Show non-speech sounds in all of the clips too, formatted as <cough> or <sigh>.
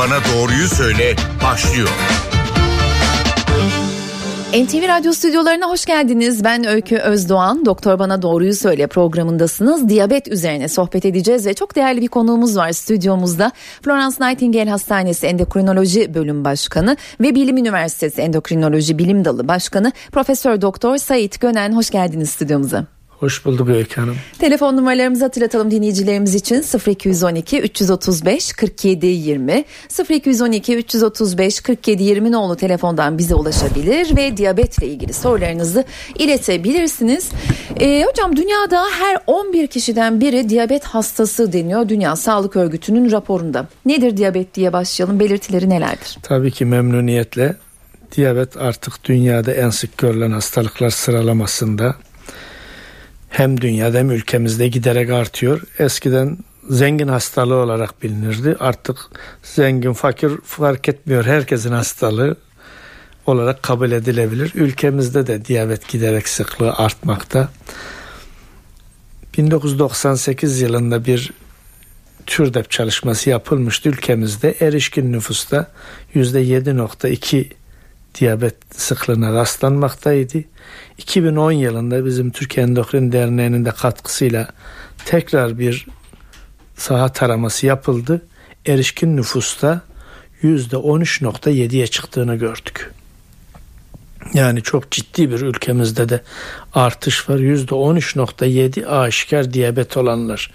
Bana Doğruyu Söyle başlıyor. NTV Radyo stüdyolarına hoş geldiniz. Ben Öykü Özdoğan. Doktor Bana Doğruyu Söyle programındasınız. Diyabet üzerine sohbet edeceğiz ve çok değerli bir konuğumuz var stüdyomuzda. Florence Nightingale Hastanesi Endokrinoloji Bölüm Başkanı ve Bilim Üniversitesi Endokrinoloji Bilim Dalı Başkanı Profesör Doktor Sait Gönen. Hoş geldiniz stüdyomuza. Hoş bulduk Öykü Hanım. Telefon numaralarımızı hatırlatalım dinleyicilerimiz için 0212 335 47 20 0212 335 47 20 nolu telefondan bize ulaşabilir ve diyabetle ilgili sorularınızı iletebilirsiniz. Ee, hocam dünyada her 11 kişiden biri diyabet hastası deniyor Dünya Sağlık Örgütü'nün raporunda. Nedir diyabet diye başlayalım belirtileri nelerdir? Tabii ki memnuniyetle diyabet artık dünyada en sık görülen hastalıklar sıralamasında hem dünyada hem ülkemizde giderek artıyor. Eskiden zengin hastalığı olarak bilinirdi. Artık zengin fakir fark etmiyor. Herkesin hastalığı olarak kabul edilebilir. Ülkemizde de diyabet giderek sıklığı artmakta. 1998 yılında bir TÜRDEP çalışması yapılmıştı ülkemizde. Erişkin nüfusta %7.2 diyabet sıklığına rastlanmaktaydı. 2010 yılında bizim Türkiye Endokrin Derneği'nin de katkısıyla tekrar bir saha taraması yapıldı. Erişkin nüfusta %13.7'ye çıktığını gördük. Yani çok ciddi bir ülkemizde de artış var. %13.7 aşikar diyabet olanlar.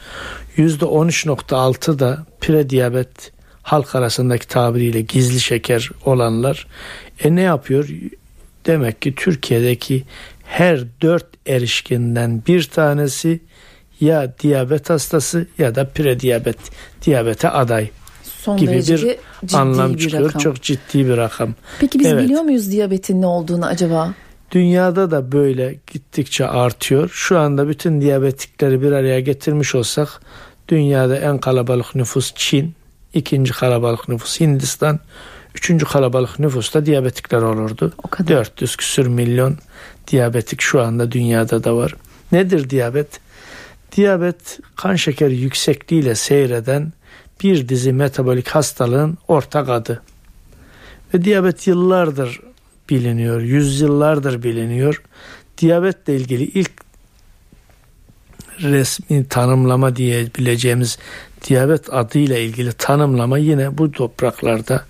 %13.6 da prediyabet halk arasındaki tabiriyle gizli şeker olanlar. E ne yapıyor? Demek ki Türkiye'deki her dört erişkinden bir tanesi ya diyabet hastası ya da prediyabet diyabete aday Son gibi bir anlam bir çıkıyor. Rakam. Çok ciddi bir rakam. Peki biz evet. biliyor muyuz diyabetin ne olduğunu acaba? Dünyada da böyle gittikçe artıyor. Şu anda bütün diyabetikleri bir araya getirmiş olsak dünyada en kalabalık nüfus Çin, ikinci kalabalık nüfus Hindistan, üçüncü kalabalık nüfusta diyabetikler olurdu. O kadar. 400 küsür milyon diyabetik şu anda dünyada da var. Nedir diyabet? Diyabet kan şekeri yüksekliğiyle seyreden bir dizi metabolik hastalığın ortak adı. Ve diyabet yıllardır biliniyor, yüzyıllardır biliniyor. Diyabetle ilgili ilk resmi tanımlama diyebileceğimiz diyabet adıyla ilgili tanımlama yine bu topraklarda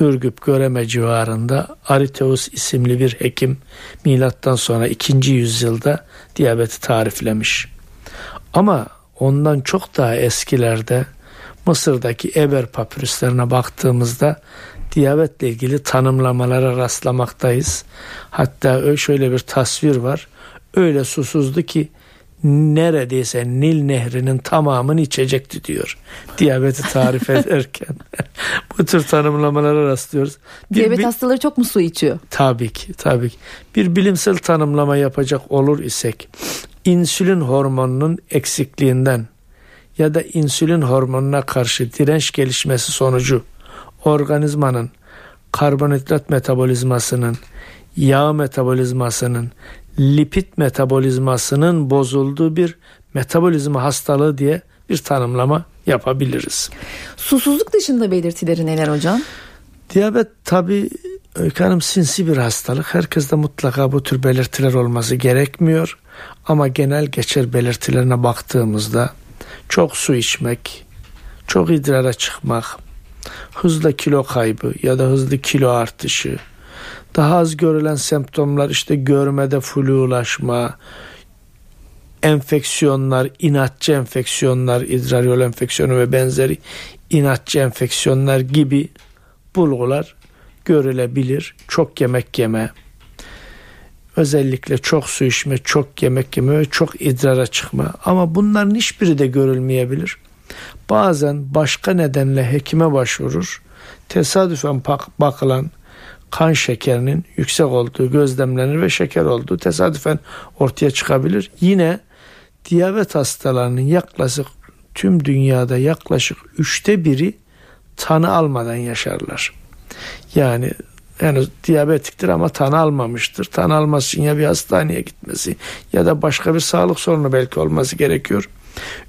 Ürgüp Göreme civarında Ariteus isimli bir hekim milattan sonra 2. yüzyılda diyabeti tariflemiş. Ama ondan çok daha eskilerde Mısır'daki Eber papürüslerine baktığımızda diyabetle ilgili tanımlamalara rastlamaktayız. Hatta şöyle bir tasvir var. Öyle susuzdu ki neredeyse Nil Nehri'nin tamamını içecekti diyor. Diyabeti tarif <laughs> ederken. <laughs> Bu tür tanımlamalara rastlıyoruz. Bir, Diyabet bir, hastaları çok mu su içiyor? Tabii ki, tabii ki. Bir bilimsel tanımlama yapacak olur isek insülin hormonunun eksikliğinden ya da insülin hormonuna karşı direnç gelişmesi sonucu organizmanın karbonhidrat metabolizmasının, yağ metabolizmasının, lipid metabolizmasının bozulduğu bir metabolizma hastalığı diye bir tanımlama yapabiliriz. Susuzluk dışında belirtileri neler hocam? Diyabet tabi Öykü sinsi bir hastalık. Herkeste mutlaka bu tür belirtiler olması gerekmiyor. Ama genel geçer belirtilerine baktığımızda çok su içmek, çok idrara çıkmak, hızlı kilo kaybı ya da hızlı kilo artışı, daha az görülen semptomlar işte görmede flulaşma, enfeksiyonlar, inatçı enfeksiyonlar, idrar yol enfeksiyonu ve benzeri inatçı enfeksiyonlar gibi bulgular görülebilir. Çok yemek yeme, özellikle çok su içme, çok yemek yeme ve çok idrara çıkma. Ama bunların hiçbiri de görülmeyebilir. Bazen başka nedenle hekime başvurur. Tesadüfen bakılan kan şekerinin yüksek olduğu gözlemlenir ve şeker olduğu tesadüfen ortaya çıkabilir. Yine diyabet hastalarının yaklaşık tüm dünyada yaklaşık üçte biri tanı almadan yaşarlar. Yani henüz diyabetiktir ama tanı almamıştır. Tanı alması için ya bir hastaneye gitmesi ya da başka bir sağlık sorunu belki olması gerekiyor.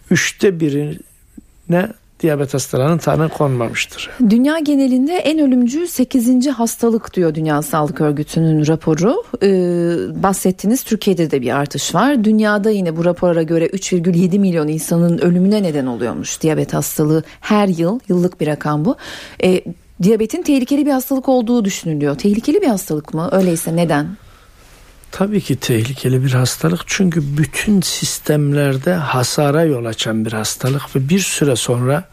Üçte birine diyabet hastalarının tanı konmamıştır. Dünya genelinde en ölümcül 8. hastalık diyor Dünya Sağlık Örgütü'nün raporu. Ee, bahsettiğiniz Türkiye'de de bir artış var. Dünyada yine bu rapora göre 3,7 milyon insanın ölümüne neden oluyormuş diyabet hastalığı her yıl. Yıllık bir rakam bu. Ee, diyabetin tehlikeli bir hastalık olduğu düşünülüyor. Tehlikeli bir hastalık mı? Öyleyse neden? Tabii ki tehlikeli bir hastalık çünkü bütün sistemlerde hasara yol açan bir hastalık ve bir süre sonra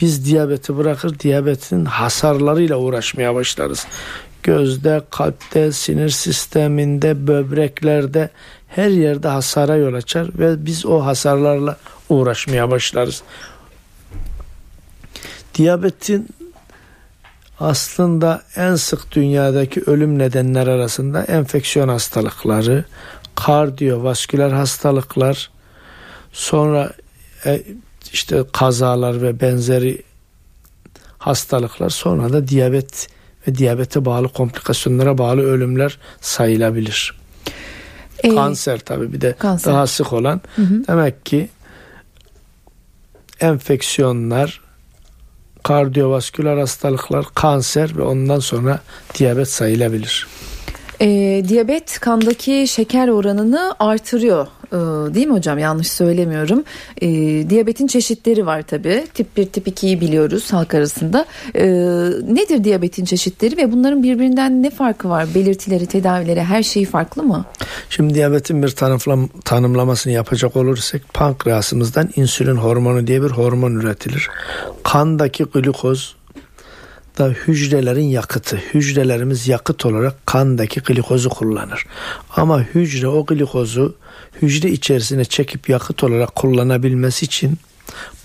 biz diyabeti bırakır diyabetin hasarlarıyla uğraşmaya başlarız. Gözde, kalpte, sinir sisteminde, böbreklerde her yerde hasara yol açar ve biz o hasarlarla uğraşmaya başlarız. Diyabetin aslında en sık dünyadaki ölüm nedenler arasında enfeksiyon hastalıkları, kardiyovasküler hastalıklar, sonra e, işte kazalar ve benzeri hastalıklar, sonra da diyabet ve diyabete bağlı komplikasyonlara bağlı ölümler sayılabilir. Ee, kanser tabii bir de kanser. daha sık olan. Hı hı. Demek ki enfeksiyonlar, kardiyovasküler hastalıklar, kanser ve ondan sonra diyabet sayılabilir. E, diyabet kandaki şeker oranını artırıyor e, değil mi hocam yanlış söylemiyorum. E, diyabetin çeşitleri var tabi tip 1 tip 2'yi biliyoruz halk arasında. E, nedir diyabetin çeşitleri ve bunların birbirinden ne farkı var? Belirtileri, tedavileri her şeyi farklı mı? Şimdi diyabetin bir tanımlam tanımlamasını yapacak olursak pankreasımızdan insülin hormonu diye bir hormon üretilir. Kandaki glukoz da hücrelerin yakıtı. Hücrelerimiz yakıt olarak kandaki glikozu kullanır. Ama hücre o glikozu hücre içerisine çekip yakıt olarak kullanabilmesi için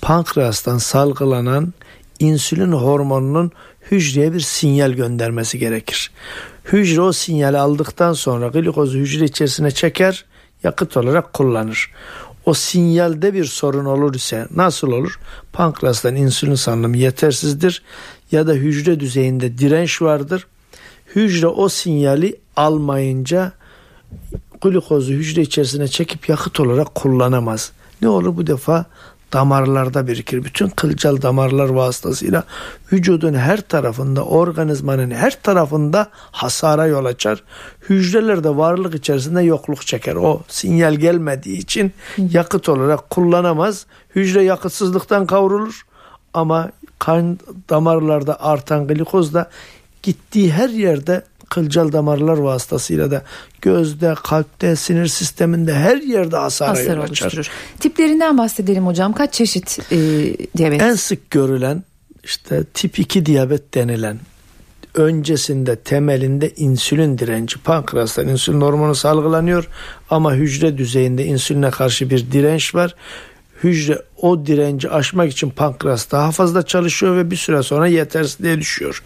pankreastan salgılanan insülin hormonunun hücreye bir sinyal göndermesi gerekir. Hücre o sinyali aldıktan sonra glikozu hücre içerisine çeker, yakıt olarak kullanır. O sinyalde bir sorun olur ise nasıl olur? Pankreastan insülin salınımı yetersizdir ya da hücre düzeyinde direnç vardır. Hücre o sinyali almayınca glukozu hücre içerisine çekip yakıt olarak kullanamaz. Ne olur bu defa damarlarda birikir. Bütün kılcal damarlar vasıtasıyla vücudun her tarafında, organizmanın her tarafında hasara yol açar. Hücrelerde varlık içerisinde yokluk çeker. O sinyal gelmediği için yakıt olarak kullanamaz. Hücre yakıtsızlıktan kavrulur ama kan damarlarda artan glikoz da gittiği her yerde kılcal damarlar vasıtasıyla da gözde, kalpte, sinir sisteminde her yerde hasar, hasar oluşturur. Tiplerinden bahsedelim hocam. Kaç çeşit e, diyabet? En sık görülen işte tip 2 diyabet denilen öncesinde temelinde insülin direnci pankreastan insülin hormonu salgılanıyor ama hücre düzeyinde insüline karşı bir direnç var hücre o direnci aşmak için pankreas daha fazla çalışıyor ve bir süre sonra yetersizliğe düşüyor.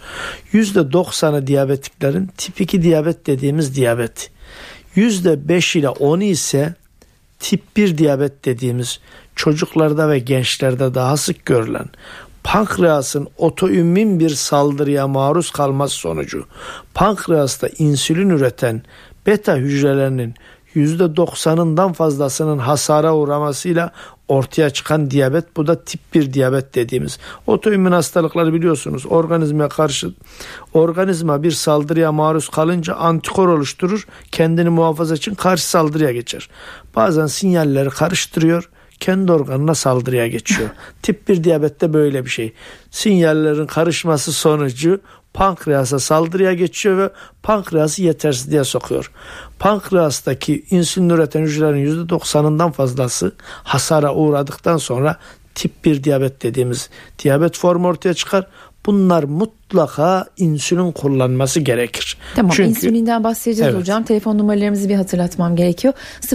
%90'ı diyabetiklerin tip 2 diyabet dediğimiz diyabet. %5 ile 10'u ise tip 1 diyabet dediğimiz çocuklarda ve gençlerde daha sık görülen pankreasın otoimmün bir saldırıya maruz kalması sonucu pankreasta insülin üreten beta hücrelerinin %90'ından fazlasının hasara uğramasıyla ortaya çıkan diyabet bu da tip 1 diyabet dediğimiz. Otoimmün hastalıkları biliyorsunuz organizmaya karşı organizma bir saldırıya maruz kalınca antikor oluşturur. Kendini muhafaza için karşı saldırıya geçer. Bazen sinyalleri karıştırıyor kendi organına saldırıya geçiyor. <laughs> Tip 1 diyabette böyle bir şey. Sinyallerin karışması sonucu pankreasa saldırıya geçiyor ve pankreası yetersizliğe sokuyor. Pankreastaki insülin üreten hücrelerin %90'ından fazlası hasara uğradıktan sonra tip 1 diyabet dediğimiz diyabet formu ortaya çıkar. Bunlar mutlaka insülin kullanması gerekir. Tamam Çünkü, insülinden bahsedeceğiz evet. hocam. Telefon numaralarımızı bir hatırlatmam gerekiyor.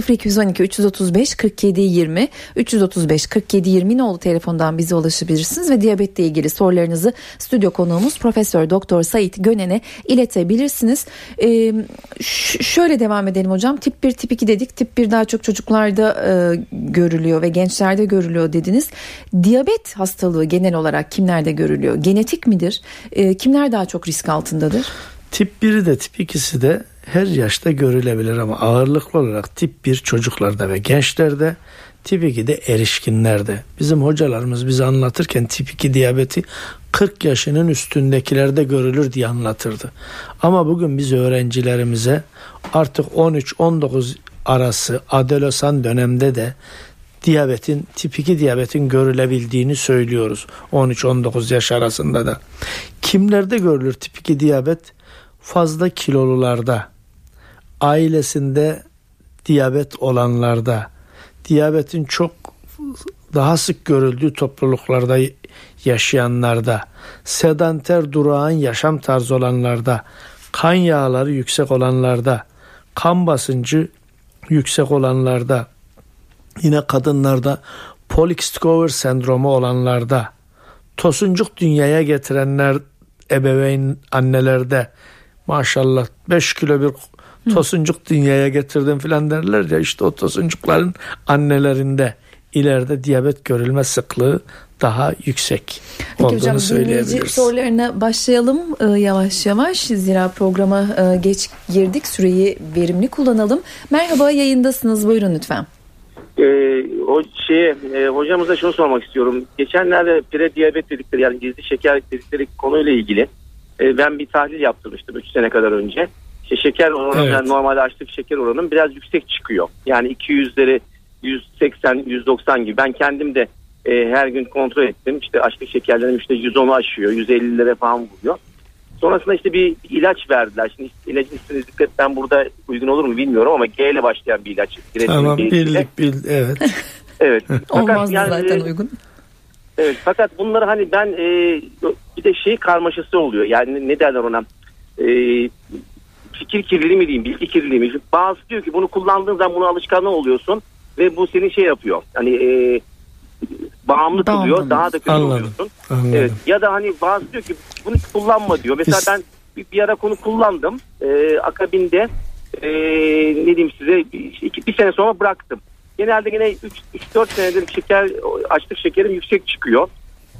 0212 335 47 20 335 47 20 nolu telefondan bize ulaşabilirsiniz ve diyabetle ilgili sorularınızı stüdyo konuğumuz Profesör Doktor Sait Gönen'e iletebilirsiniz. Ee, şöyle devam edelim hocam. Tip 1 tip 2 dedik. Tip 1 daha çok çocuklarda e, görülüyor ve gençlerde görülüyor dediniz. Diyabet hastalığı genel olarak kimlerde görülüyor? Genetik midir? E, kimler daha çok risk altındadır? Tip 1'i de tip 2'si de her yaşta görülebilir ama ağırlıklı olarak tip 1 çocuklarda ve gençlerde tip 2 de erişkinlerde. Bizim hocalarımız bize anlatırken tip 2 diyabeti 40 yaşının üstündekilerde görülür diye anlatırdı. Ama bugün biz öğrencilerimize artık 13-19 arası adolesan dönemde de diyabetin tip 2 diyabetin görülebildiğini söylüyoruz. 13-19 yaş arasında da. Kimlerde görülür tip 2 diyabet? Fazla kilolularda, ailesinde diyabet olanlarda, diyabetin çok daha sık görüldüğü topluluklarda yaşayanlarda, sedanter durağan yaşam tarzı olanlarda, kan yağları yüksek olanlarda, kan basıncı yüksek olanlarda, yine kadınlarda polikistik over sendromu olanlarda, tosuncuk dünyaya getirenler ebeveyn annelerde maşallah 5 kilo bir tosuncuk dünyaya getirdim filan derler ya işte o tosuncukların annelerinde ileride diyabet görülme sıklığı daha yüksek Peki olduğunu hocam söyleyebiliriz. sorularına başlayalım e, yavaş yavaş. Zira programa e, geç girdik. Süreyi verimli kullanalım. Merhaba yayındasınız. Buyurun lütfen. Ee, o şeye e, hocamıza şunu sormak istiyorum. Geçenlerde prediyabet dedikleri yani gizli şeker dedikleri konuyla ilgili e, ben bir tahlil yaptırmıştım 3 sene kadar önce. İşte şeker oranı Evet. yani normalde açlık şeker oranım biraz yüksek çıkıyor. Yani 200'leri 180 190 gibi ben kendim de e, her gün kontrol ettim. İşte açlık şekerlerim işte 110'u aşıyor 150'lere falan buluyor. Sonrasında işte bir ilaç verdiler. Şimdi ilacın ismini zikretmem burada uygun olur mu bilmiyorum ama G ile başlayan bir ilaç. Tamam bildik bildik evet. <laughs> Evet. <laughs> Olmazdı yani, zaten e, uygun. Evet fakat bunları hani ben e, bir de şey karmaşası oluyor. Yani ne derler ona? E, fikir kirliliği mi diyeyim, bilgi kirliliği mi? Bazı diyor ki bunu kullandığın zaman bunu alışkanlığı oluyorsun ve bu senin şey yapıyor. Hani e, bağımlı kılıyor. Bağımlılık. Daha da kötü Anladım. oluyorsun. Anladım. Evet. Ya da hani bazı diyor ki bunu kullanma diyor. Mesela Biz- ben bir, bir ara konu kullandım. E, akabinde e, ne diyeyim size bir, iki, bir sene sonra bıraktım. Genelde yine 3-4 senedir şeker açlık şekerim yüksek çıkıyor.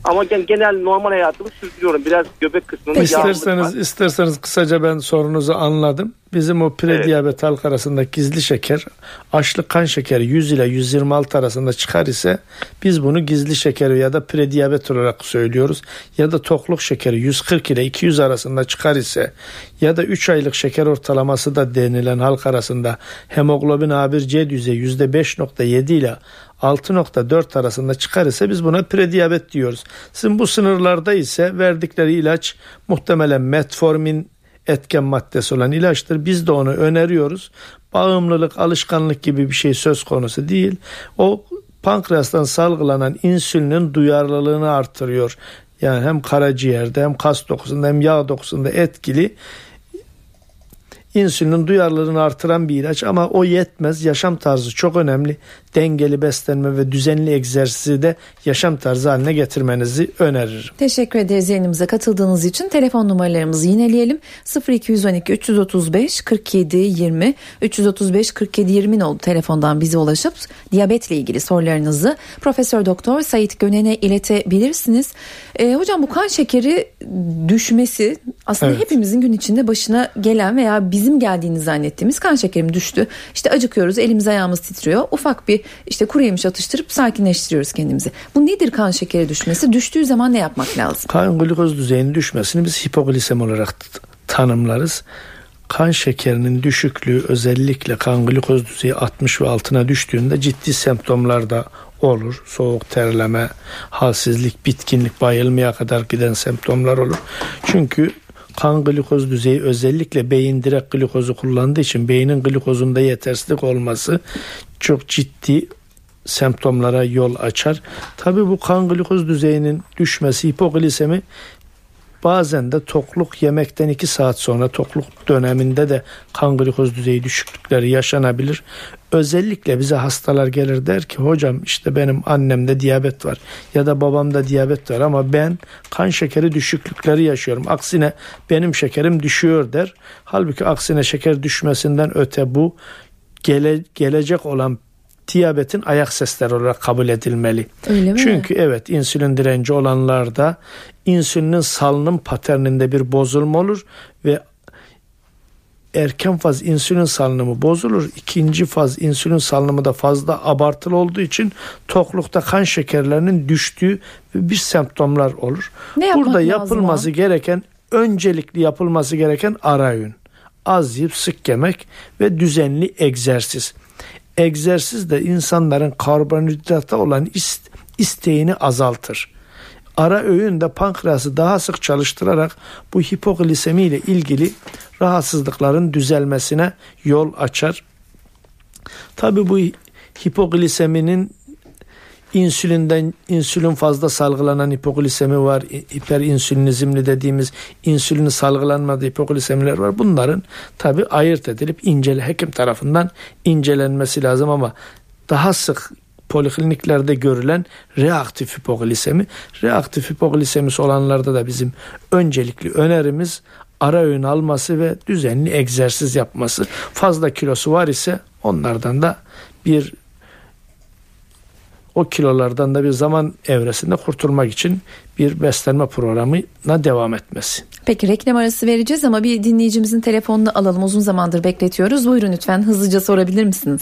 Ama gen- genel normal hayatımı sürdürüyorum. Biraz göbek kısmında yağlılık İsterseniz isterseniz kısaca ben sorunuzu anladım. Bizim o prediyabet halk arasında gizli şeker, açlık kan şekeri 100 ile 126 arasında çıkar ise biz bunu gizli şekeri ya da prediyabet olarak söylüyoruz. Ya da tokluk şekeri 140 ile 200 arasında çıkar ise ya da 3 aylık şeker ortalaması da denilen halk arasında hemoglobin A1C düzeyi %5.7 ile 6.4 arasında çıkar ise biz buna prediyabet diyoruz. Sizin bu sınırlarda ise verdikleri ilaç muhtemelen metformin etken maddesi olan ilaçtır. Biz de onu öneriyoruz. Bağımlılık, alışkanlık gibi bir şey söz konusu değil. O pankreastan salgılanan insülinin duyarlılığını artırıyor. Yani hem karaciğerde hem kas dokusunda hem yağ dokusunda etkili insülinin duyarlılığını artıran bir ilaç ama o yetmez. Yaşam tarzı çok önemli. Dengeli beslenme ve düzenli egzersizi de yaşam tarzı haline getirmenizi öneririm. Teşekkür ederiz yayınımıza katıldığınız için. Telefon numaralarımızı yineleyelim. 0212 335 47 20 335 47 20 oldu telefondan bize ulaşıp diyabetle ilgili sorularınızı Profesör Doktor Sait Gönen'e iletebilirsiniz. Ee, hocam bu kan şekeri düşmesi aslında Evet. hepimizin gün içinde başına gelen veya bizim geldiğini zannettiğimiz kan şekerim düştü. İşte acıkıyoruz, elimiz ayağımız titriyor. Ufak bir işte kuru yemiş atıştırıp sakinleştiriyoruz kendimizi. Bu nedir kan şekeri düşmesi? Düştüğü zaman ne yapmak lazım? Kan glikoz düzeyinin düşmesini biz hipoglisemi olarak tanımlarız. Kan şekerinin düşüklüğü özellikle kan glikoz düzeyi 60 ve altına düştüğünde ciddi semptomlar da olur. Soğuk terleme, halsizlik, bitkinlik, bayılmaya kadar giden semptomlar olur. Çünkü kan glikoz düzeyi özellikle beyin direkt glikozu kullandığı için beynin glikozunda yetersizlik olması çok ciddi semptomlara yol açar. Tabi bu kan glikoz düzeyinin düşmesi hipoglisemi bazen de tokluk yemekten 2 saat sonra tokluk döneminde de kan glikoz düzeyi düşüklükleri yaşanabilir. Özellikle bize hastalar gelir der ki hocam işte benim annemde diyabet var ya da babamda diyabet var ama ben kan şekeri düşüklükleri yaşıyorum. Aksine benim şekerim düşüyor der. Halbuki aksine şeker düşmesinden öte bu gele, gelecek olan diyabetin ayak sesleri olarak kabul edilmeli. Öyle mi? Çünkü evet insülin direnci olanlarda insülinin salınım paterninde bir bozulma olur ve erken faz insülin salınımı bozulur. İkinci faz insülin salınımı da fazla abartılı olduğu için toklukta kan şekerlerinin düştüğü bir semptomlar olur. Ne Burada lazım yapılması o? gereken öncelikli yapılması gereken ara öğün. Az yiyip sık yemek ve düzenli egzersiz. Egzersiz de insanların karbonhidrata olan ist- isteğini azaltır. Ara öğün de pankreası daha sık çalıştırarak bu hipoglisemi ile ilgili rahatsızlıkların düzelmesine yol açar. Tabi bu hipogliseminin insülinden insülin fazla salgılanan hipoglisemi var. Hiperinsülinizmli dediğimiz insülini salgılanmadığı hipoglisemiler var. Bunların tabi ayırt edilip incele hekim tarafından incelenmesi lazım ama daha sık polikliniklerde görülen reaktif hipoglisemi. Reaktif hipoglisemisi olanlarda da bizim öncelikli önerimiz ara öğün alması ve düzenli egzersiz yapması. Fazla kilosu var ise onlardan da bir o kilolardan da bir zaman evresinde kurtulmak için bir beslenme programına devam etmesi. Peki reklam arası vereceğiz ama bir dinleyicimizin telefonunu alalım. Uzun zamandır bekletiyoruz. Buyurun lütfen hızlıca sorabilir misiniz?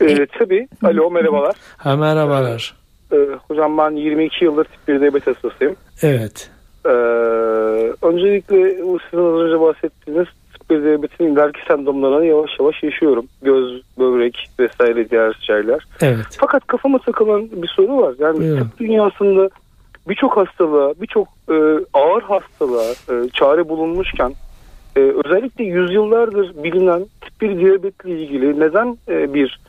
Ee, tabii. Alo merhabalar. Ha merhabalar. Ee, hocam ben 22 yıldır tip 1 diyabet hastasıyım. Evet. Ee, öncelikle sizin az önce bahsettiğiniz tip 1 diyabetin ileriki sendromlarını yavaş yavaş yaşıyorum. Göz, böbrek vesaire diğer şeyler. Evet. Fakat kafama takılan bir soru var. Yani Buyurun. tıp dünyasında birçok hastalığa, birçok e, ağır hastalığa e, çare bulunmuşken e, özellikle yüzyıllardır bilinen tip 1 diyabetle ilgili neden e, bir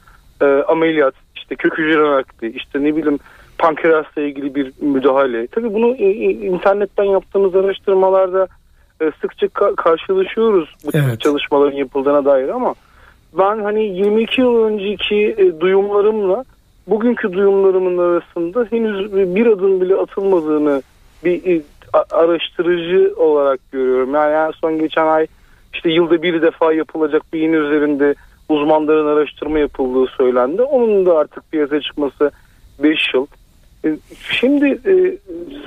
e, ameliyat, işte kök hücre nakli, işte ne bileyim pankreasla ilgili bir müdahale. Tabii bunu e, e, internetten yaptığımız araştırmalarda e, sıkça ka- karşılaşıyoruz bu Evet. çalışmaların yapıldığına dair ama ben hani 22 yıl önceki e, duyumlarımla bugünkü duyumlarımın arasında henüz bir adım bile atılmadığını bir e, araştırıcı olarak görüyorum. Yani en son geçen ay işte yılda bir defa yapılacak bir yeni üzerinde uzmanların araştırma yapıldığı söylendi. Onun da artık piyasaya çıkması 5 yıl. E, Şimdi e,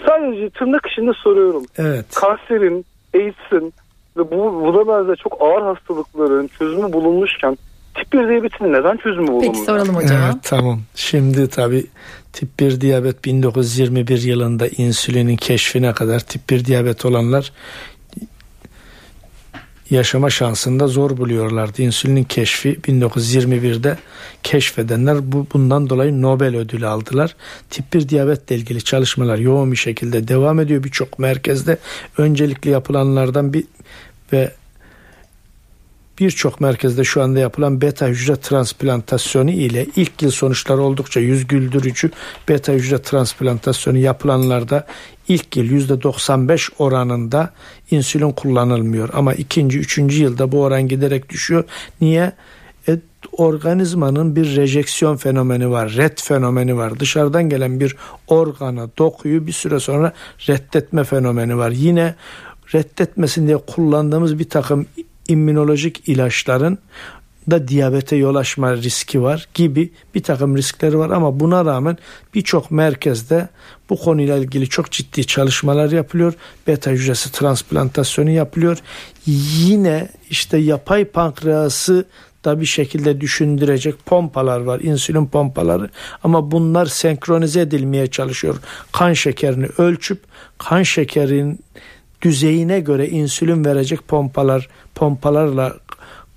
sadece tırnak içinde soruyorum. Evet. Kanserin, AIDS'in ve bu, buna benzer çok ağır hastalıkların çözümü bulunmuşken tip 1 diyabetin neden çözümü bulunmuyor? Peki soralım hocama. Evet tamam. Şimdi tabi tip 1 diyabet 1921 yılında insülinin keşfine kadar tip 1 diyabet olanlar yaşama şansında zor buluyorlardı. İnsülinin keşfi 1921'de keşfedenler bu bundan dolayı Nobel ödülü aldılar. Tip 1 diyabetle ilgili çalışmalar yoğun bir şekilde devam ediyor birçok merkezde. Öncelikli yapılanlardan bir ve birçok merkezde şu anda yapılan beta hücre transplantasyonu ile ilk yıl sonuçları oldukça yüz güldürücü beta hücre transplantasyonu yapılanlarda ilk yıl %95 oranında insülin kullanılmıyor. Ama ikinci, üçüncü yılda bu oran giderek düşüyor. Niye? E, organizmanın bir rejeksiyon fenomeni var, red fenomeni var. Dışarıdan gelen bir organa, dokuyu bir süre sonra reddetme fenomeni var. Yine reddetmesin diye kullandığımız bir takım immünolojik ilaçların da diyabete yol açma riski var gibi bir takım riskleri var ama buna rağmen birçok merkezde bu konuyla ilgili çok ciddi çalışmalar yapılıyor. Beta hücresi transplantasyonu yapılıyor. Yine işte yapay pankreası da bir şekilde düşündürecek pompalar var. insülin pompaları ama bunlar senkronize edilmeye çalışıyor. Kan şekerini ölçüp kan şekerin düzeyine göre insülin verecek pompalar pompalarla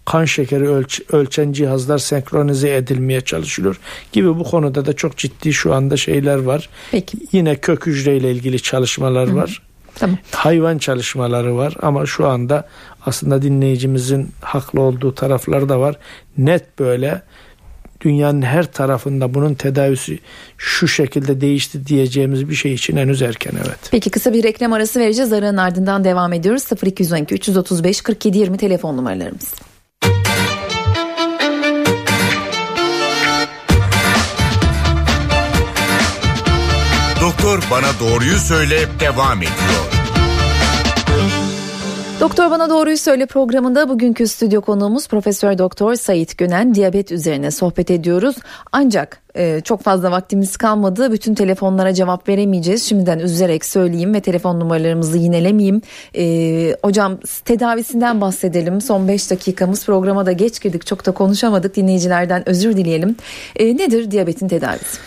kan şekeri ölç, ölçen cihazlar senkronize edilmeye çalışılıyor gibi bu konuda da çok ciddi şu anda şeyler var. Peki. Yine kök hücreyle ilgili çalışmalar var. Tamam. Hayvan çalışmaları var ama şu anda aslında dinleyicimizin haklı olduğu taraflar da var. Net böyle dünyanın her tarafında bunun tedavisi şu şekilde değişti diyeceğimiz bir şey için henüz erken evet. Peki kısa bir reklam arası vereceğiz. Aranın ardından devam ediyoruz. 0212 335 47 20 telefon numaralarımız. Doktor bana doğruyu söyle devam ediyor. Doktor Bana Doğruyu Söyle programında bugünkü stüdyo konuğumuz Profesör Doktor Sayit Gönen diyabet üzerine sohbet ediyoruz. Ancak e, çok fazla vaktimiz kalmadı. Bütün telefonlara cevap veremeyeceğiz. Şimdiden üzülerek söyleyeyim ve telefon numaralarımızı yinelemeyeyim. E, hocam tedavisinden bahsedelim. Son 5 dakikamız programa da geç girdik. Çok da konuşamadık. Dinleyicilerden özür dileyelim. E, nedir diyabetin tedavisi?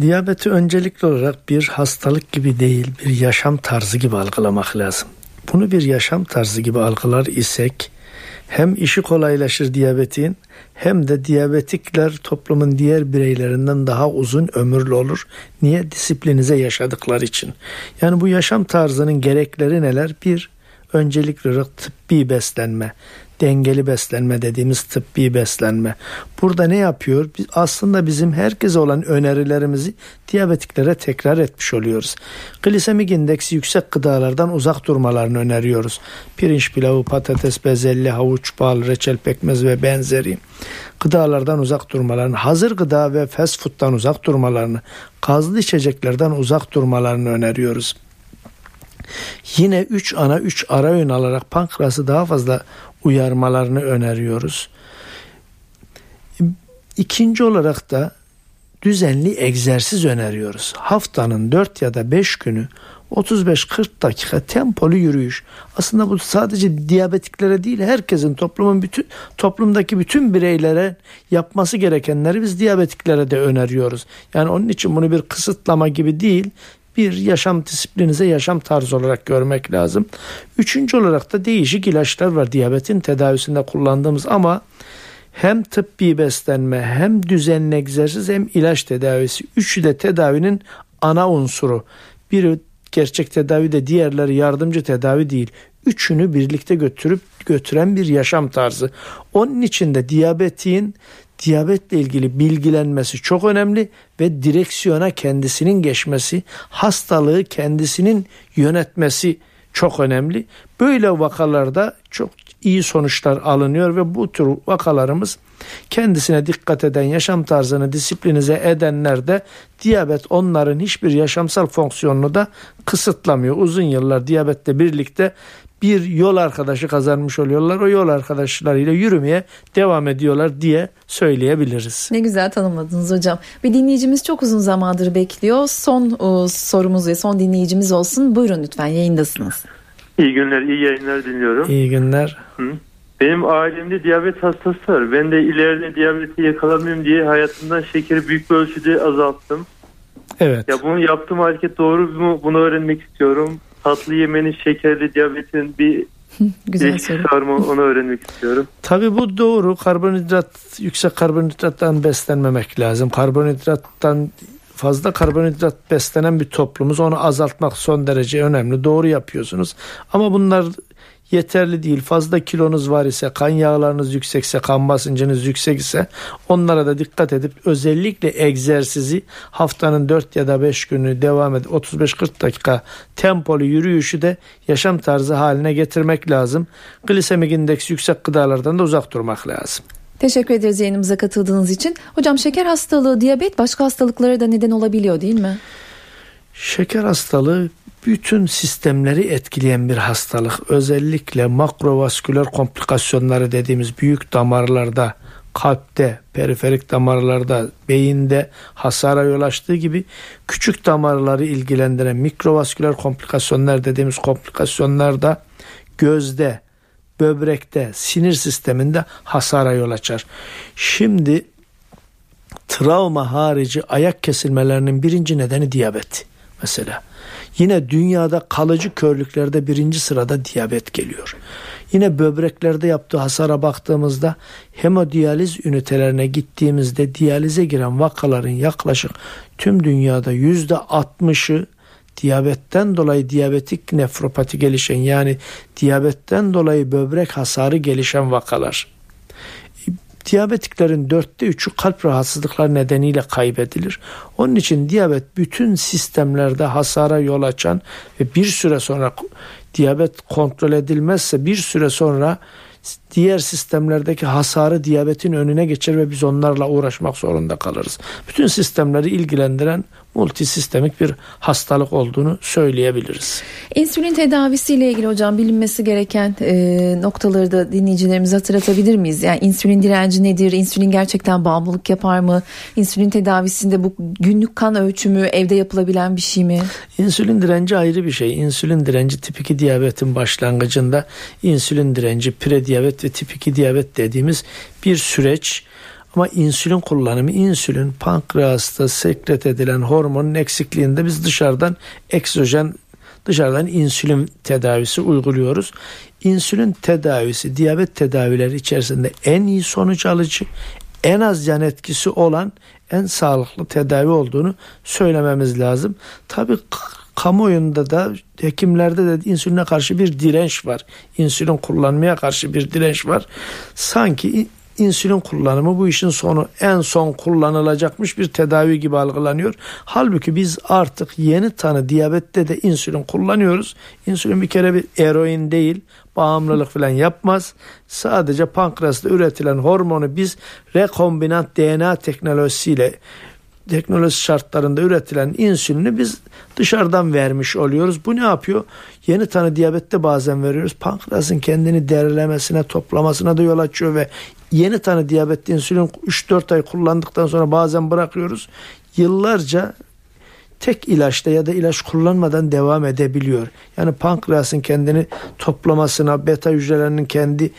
Diyabeti öncelikli olarak bir hastalık gibi değil, bir yaşam tarzı gibi algılamak lazım. Bunu bir yaşam tarzı gibi algılar isek hem işi kolaylaşır diyabetin hem de diyabetikler toplumun diğer bireylerinden daha uzun ömürlü olur. Niye? Disiplinize yaşadıkları için. Yani bu yaşam tarzının gerekleri neler? Bir, öncelikli olarak tıbbi beslenme dengeli beslenme dediğimiz tıbbi beslenme. Burada ne yapıyor? Biz aslında bizim herkese olan önerilerimizi diyabetiklere tekrar etmiş oluyoruz. Glisemik indeksi yüksek gıdalardan uzak durmalarını öneriyoruz. Pirinç pilavı, patates, bezelye, havuç, bal, reçel, pekmez ve benzeri gıdalardan uzak durmalarını, hazır gıda ve fast food'dan uzak durmalarını, gazlı içeceklerden uzak durmalarını öneriyoruz. Yine 3 ana 3 ara öğün alarak pankreası daha fazla uyarmalarını öneriyoruz. İkinci olarak da düzenli egzersiz öneriyoruz. Haftanın 4 ya da 5 günü 35-40 dakika tempolu yürüyüş. Aslında bu sadece diyabetiklere değil herkesin toplumun bütün toplumdaki bütün bireylere yapması gerekenleri biz diyabetiklere de öneriyoruz. Yani onun için bunu bir kısıtlama gibi değil bir yaşam disiplinize yaşam tarzı olarak görmek lazım. Üçüncü olarak da değişik ilaçlar var diyabetin tedavisinde kullandığımız ama hem tıbbi beslenme hem düzenli egzersiz hem ilaç tedavisi. Üçü de tedavinin ana unsuru. Biri gerçek tedavi de diğerleri yardımcı tedavi değil. Üçünü birlikte götürüp götüren bir yaşam tarzı. Onun için de diyabetin diyabetle ilgili bilgilenmesi çok önemli ve direksiyona kendisinin geçmesi, hastalığı kendisinin yönetmesi çok önemli. Böyle vakalarda çok iyi sonuçlar alınıyor ve bu tür vakalarımız kendisine dikkat eden, yaşam tarzını disiplinize edenler de diyabet onların hiçbir yaşamsal fonksiyonunu da kısıtlamıyor. Uzun yıllar diyabetle birlikte bir yol arkadaşı kazanmış oluyorlar. O yol arkadaşlarıyla yürümeye devam ediyorlar diye söyleyebiliriz. Ne güzel tanımladınız hocam. Bir dinleyicimiz çok uzun zamandır bekliyor. Son o, sorumuz ve son dinleyicimiz olsun. Buyurun lütfen yayındasınız. İyi günler, iyi yayınlar diliyorum. İyi günler. Hı? Benim ailemde diyabet hastası var. Ben de ileride diyabeti yakalamayayım diye hayatımdan şekeri büyük bir ölçüde azalttım. Evet. Ya bunu yaptığım hareket doğru mu? Bunu öğrenmek istiyorum tatlı yemenin şekerli diyabetin bir <laughs> Güzel soru. var mı onu öğrenmek istiyorum. <laughs> Tabii bu doğru. Karbonhidrat, yüksek karbonhidrattan beslenmemek lazım. Karbonhidrattan fazla karbonhidrat beslenen bir toplumuz. Onu azaltmak son derece önemli. Doğru yapıyorsunuz. Ama bunlar yeterli değil. Fazla kilonuz var ise, kan yağlarınız yüksekse, kan basıncınız yüksek ise onlara da dikkat edip özellikle egzersizi haftanın 4 ya da 5 günü devam edip 35-40 dakika tempolu yürüyüşü de yaşam tarzı haline getirmek lazım. Glisemik indeks yüksek gıdalardan da uzak durmak lazım. Teşekkür ederiz yayınımıza katıldığınız için. Hocam şeker hastalığı, diyabet başka hastalıklara da neden olabiliyor değil mi? Şeker hastalığı bütün sistemleri etkileyen bir hastalık. Özellikle makrovasküler komplikasyonları dediğimiz büyük damarlarda, kalpte, periferik damarlarda, beyinde hasara yol açtığı gibi küçük damarları ilgilendiren mikrovasküler komplikasyonlar dediğimiz komplikasyonlar da gözde, böbrekte, sinir sisteminde hasara yol açar. Şimdi travma harici ayak kesilmelerinin birinci nedeni diyabet mesela. Yine dünyada kalıcı körlüklerde birinci sırada diyabet geliyor. Yine böbreklerde yaptığı hasara baktığımızda hemodiyaliz ünitelerine gittiğimizde diyalize giren vakaların yaklaşık tüm dünyada yüzde altmışı diyabetten dolayı diyabetik nefropati gelişen yani diyabetten dolayı böbrek hasarı gelişen vakalar. Diyabetiklerin dörtte üçü kalp rahatsızlıklar nedeniyle kaybedilir. Onun için diyabet bütün sistemlerde hasara yol açan ve bir süre sonra diyabet kontrol edilmezse bir süre sonra diğer sistemlerdeki hasarı diyabetin önüne geçer ve biz onlarla uğraşmak zorunda kalırız. Bütün sistemleri ilgilendiren multisistemik bir hastalık olduğunu söyleyebiliriz. İnsülin tedavisiyle ilgili hocam bilinmesi gereken e, noktaları da dinleyicilerimize hatırlatabilir miyiz? Yani insülin direnci nedir? İnsülin gerçekten bağımlılık yapar mı? İnsülin tedavisinde bu günlük kan ölçümü evde yapılabilen bir şey mi? İnsülin direnci ayrı bir şey. İnsülin direnci tip 2 diyabetin başlangıcında insülin direnci, prediyabet ve tip 2 diyabet dediğimiz bir süreç. Ama insülin kullanımı, insülin pankreasta sekret edilen hormonun eksikliğinde biz dışarıdan egzojen dışarıdan insülin tedavisi uyguluyoruz. İnsülin tedavisi diyabet tedavileri içerisinde en iyi sonuç alıcı, en az yan etkisi olan en sağlıklı tedavi olduğunu söylememiz lazım. Tabii kamuoyunda da hekimlerde de insüline karşı bir direnç var. İnsülin kullanmaya karşı bir direnç var. Sanki insülin kullanımı bu işin sonu en son kullanılacakmış bir tedavi gibi algılanıyor. Halbuki biz artık yeni tanı diyabette de insülin kullanıyoruz. İnsülin bir kere bir eroin değil, bağımlılık falan yapmaz. Sadece pankreasta üretilen hormonu biz rekombinant DNA teknolojisiyle teknoloji şartlarında üretilen insülini biz dışarıdan vermiş oluyoruz. Bu ne yapıyor? Yeni tanı diyabette bazen veriyoruz. Pankreasın kendini derilemesine, toplamasına da yol açıyor ve yeni tanı diyabette insülin 3-4 ay kullandıktan sonra bazen bırakıyoruz. Yıllarca tek ilaçta ya da ilaç kullanmadan devam edebiliyor. Yani pankreasın kendini toplamasına, beta hücrelerinin kendi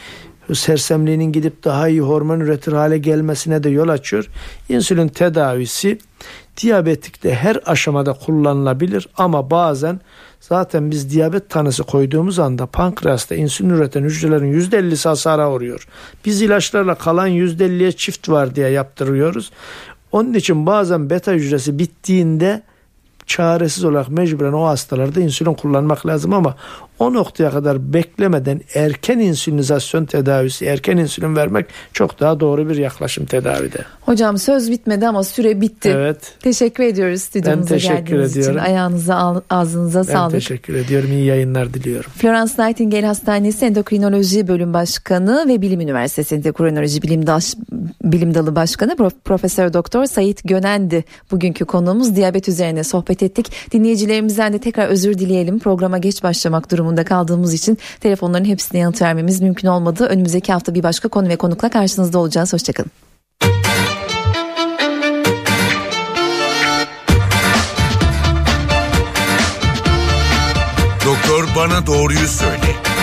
sersemliğinin gidip daha iyi hormon üretir hale gelmesine de yol açıyor. İnsülin tedavisi diyabetikte her aşamada kullanılabilir ama bazen zaten biz diyabet tanısı koyduğumuz anda pankreasta insülin üreten hücrelerin %50'si hasara uğruyor. Biz ilaçlarla kalan %50'ye çift var diye yaptırıyoruz. Onun için bazen beta hücresi bittiğinde çaresiz olarak mecburen o hastalarda insülin kullanmak lazım ama o noktaya kadar beklemeden erken insülinizasyon tedavisi, erken insülin vermek çok daha doğru bir yaklaşım tedavide. Hocam söz bitmedi ama süre bitti. Evet. Teşekkür ediyoruz stüdyomuza ben teşekkür geldiğiniz ediyorum. için. Ayağınıza, ağzınıza ben sağlık. Ben teşekkür ediyorum. İyi yayınlar diliyorum. Florence Nightingale Hastanesi Endokrinoloji Bölüm Başkanı ve Bilim Üniversitesi Endokrinoloji Bilim, Daş, Bilim Dalı Başkanı Profesör Doktor Sayit Gönendi. Bugünkü konuğumuz diyabet üzerine sohbet ettik. Dinleyicilerimizden de tekrar özür dileyelim. Programa geç başlamak durumunda kaldığımız için telefonların hepsine yanıt vermemiz mümkün olmadı. Önümüzdeki hafta bir başka konu ve konukla karşınızda olacağız. Hoşçakalın. Doktor bana doğruyu söyle.